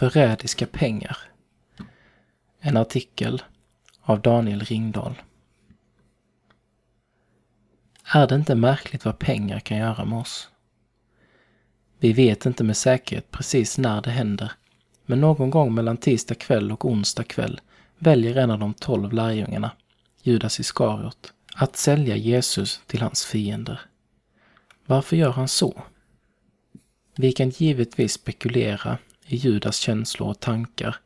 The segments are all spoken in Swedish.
Förrädiska pengar. En artikel av Daniel Ringdahl. Är det inte märkligt vad pengar kan göra med oss? Vi vet inte med säkerhet precis när det händer, men någon gång mellan tisdag kväll och onsdag kväll väljer en av de tolv lärjungarna, Judas Iskariot, att sälja Jesus till hans fiender. Varför gör han så? Vi kan givetvis spekulera i Judas känslor och tankar,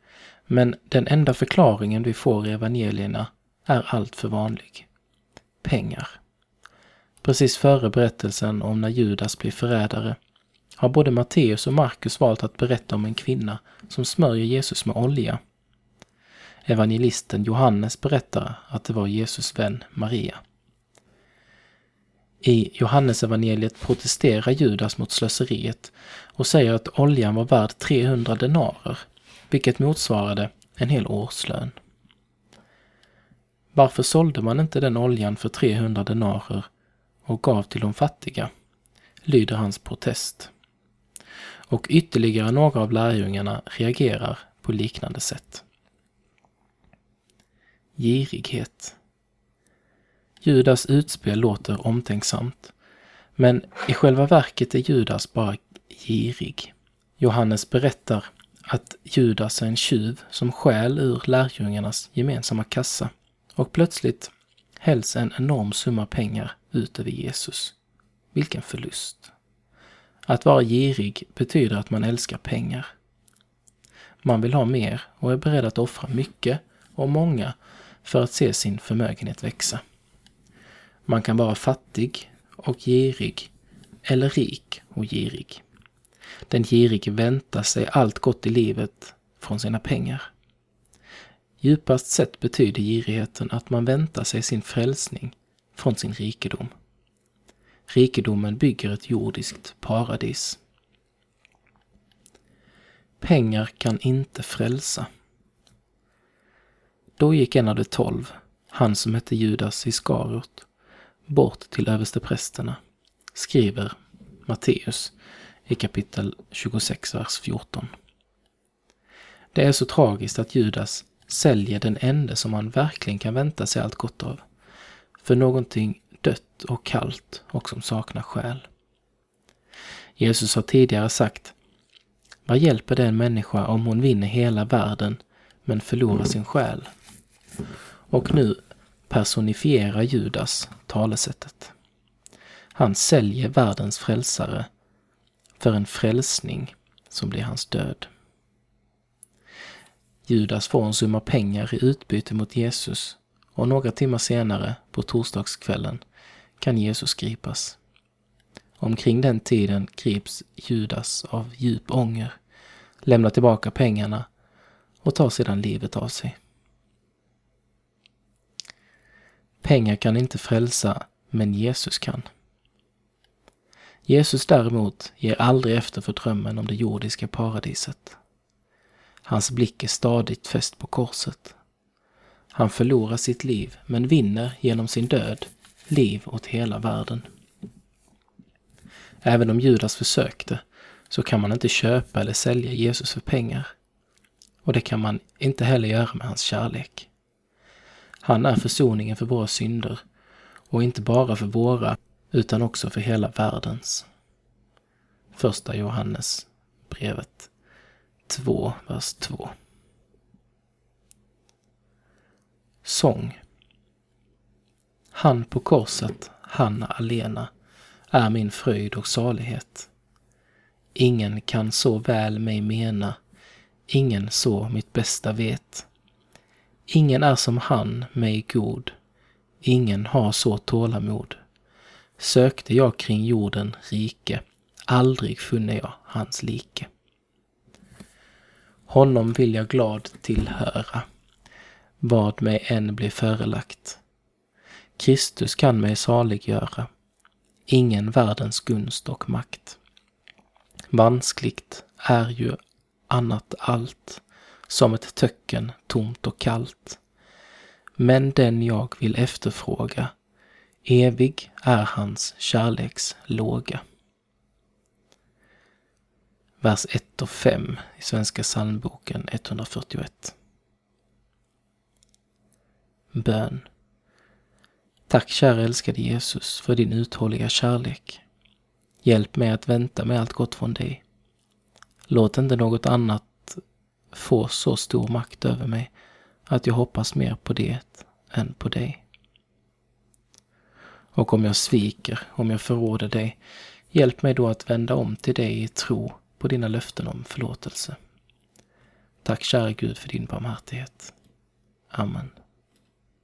men den enda förklaringen vi får i evangelierna är alltför vanlig. Pengar. Precis före berättelsen om när Judas blir förrädare har både Matteus och Markus valt att berätta om en kvinna som smörjer Jesus med olja. Evangelisten Johannes berättar att det var Jesus vän Maria. I Johannesevangeliet protesterar Judas mot slöseriet och säger att oljan var värd 300 denarer, vilket motsvarade en hel årslön. Varför sålde man inte den oljan för 300 denarer och gav till de fattiga? lyder hans protest. Och ytterligare några av lärjungarna reagerar på liknande sätt. Girighet. Judas utspel låter omtänksamt, men i själva verket är Judas bara girig. Johannes berättar att Judas är en tjuv som stjäl ur lärjungarnas gemensamma kassa och plötsligt hälls en enorm summa pengar ut över Jesus. Vilken förlust! Att vara girig betyder att man älskar pengar. Man vill ha mer och är beredd att offra mycket och många för att se sin förmögenhet växa. Man kan vara fattig och girig eller rik och girig. Den girige väntar sig allt gott i livet från sina pengar. Djupast sett betyder girigheten att man väntar sig sin frälsning från sin rikedom. Rikedomen bygger ett jordiskt paradis. Pengar kan inte frälsa. Då gick en av de tolv, han som hette Judas Iskariot, bort till översteprästerna, skriver Matteus i kapitel 26, vers 14. Det är så tragiskt att Judas säljer den ende som man verkligen kan vänta sig allt gott av, för någonting dött och kallt och som saknar själ. Jesus har tidigare sagt Vad hjälper det en människa om hon vinner hela världen men förlorar sin själ? Och nu personifierar Judas talesättet. Han säljer världens frälsare för en frälsning som blir hans död. Judas får en summa pengar i utbyte mot Jesus och några timmar senare, på torsdagskvällen, kan Jesus gripas. Omkring den tiden grips Judas av djup ånger, lämnar tillbaka pengarna och tar sedan livet av sig. Pengar kan inte frälsa, men Jesus kan. Jesus däremot ger aldrig efter för drömmen om det jordiska paradiset. Hans blick är stadigt fäst på korset. Han förlorar sitt liv, men vinner genom sin död liv åt hela världen. Även om Judas försökte, så kan man inte köpa eller sälja Jesus för pengar. Och det kan man inte heller göra med hans kärlek. Han är försoningen för våra synder, och inte bara för våra, utan också för hela världens. Första Johannes brevet 2, vers 2. Sång. Han på korset, han alena, är min fröjd och salighet. Ingen kan så väl mig mena, ingen så mitt bästa vet. Ingen är som han mig god, ingen har så tålamod. Sökte jag kring jorden rike, aldrig funne jag hans like. Honom vill jag glad tillhöra, vad mig än blir förelagt. Kristus kan mig saliggöra, ingen världens gunst och makt. Vanskligt är ju annat allt, som ett töcken tomt och kallt. Men den jag vill efterfråga, evig är hans kärleks låga. vers 1 och 5 i Svenska psalmboken 141. Bön. Tack kära älskade Jesus för din uthålliga kärlek. Hjälp mig att vänta med allt gott från dig. Låt inte något annat få så stor makt över mig att jag hoppas mer på det än på dig. Och om jag sviker, om jag förråder dig, hjälp mig då att vända om till dig i tro på dina löften om förlåtelse. Tack kära Gud för din barmhärtighet. Amen.